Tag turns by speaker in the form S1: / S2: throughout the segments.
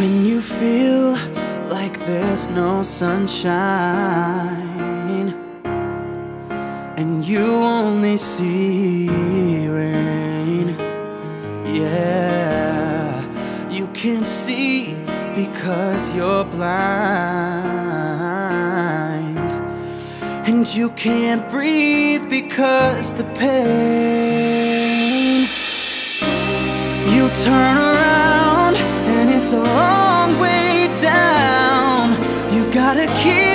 S1: When you feel like there's no sunshine and you only see rain, yeah, you can't see because you're blind, and you can't breathe because the pain. You turn keep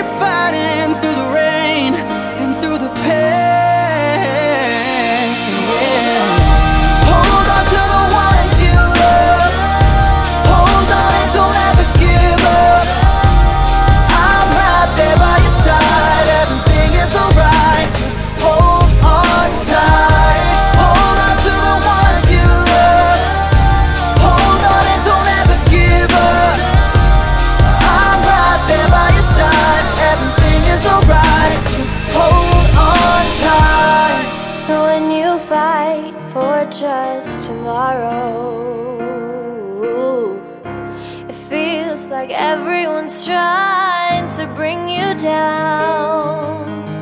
S2: fight for just tomorrow, it feels like everyone's trying to bring you down.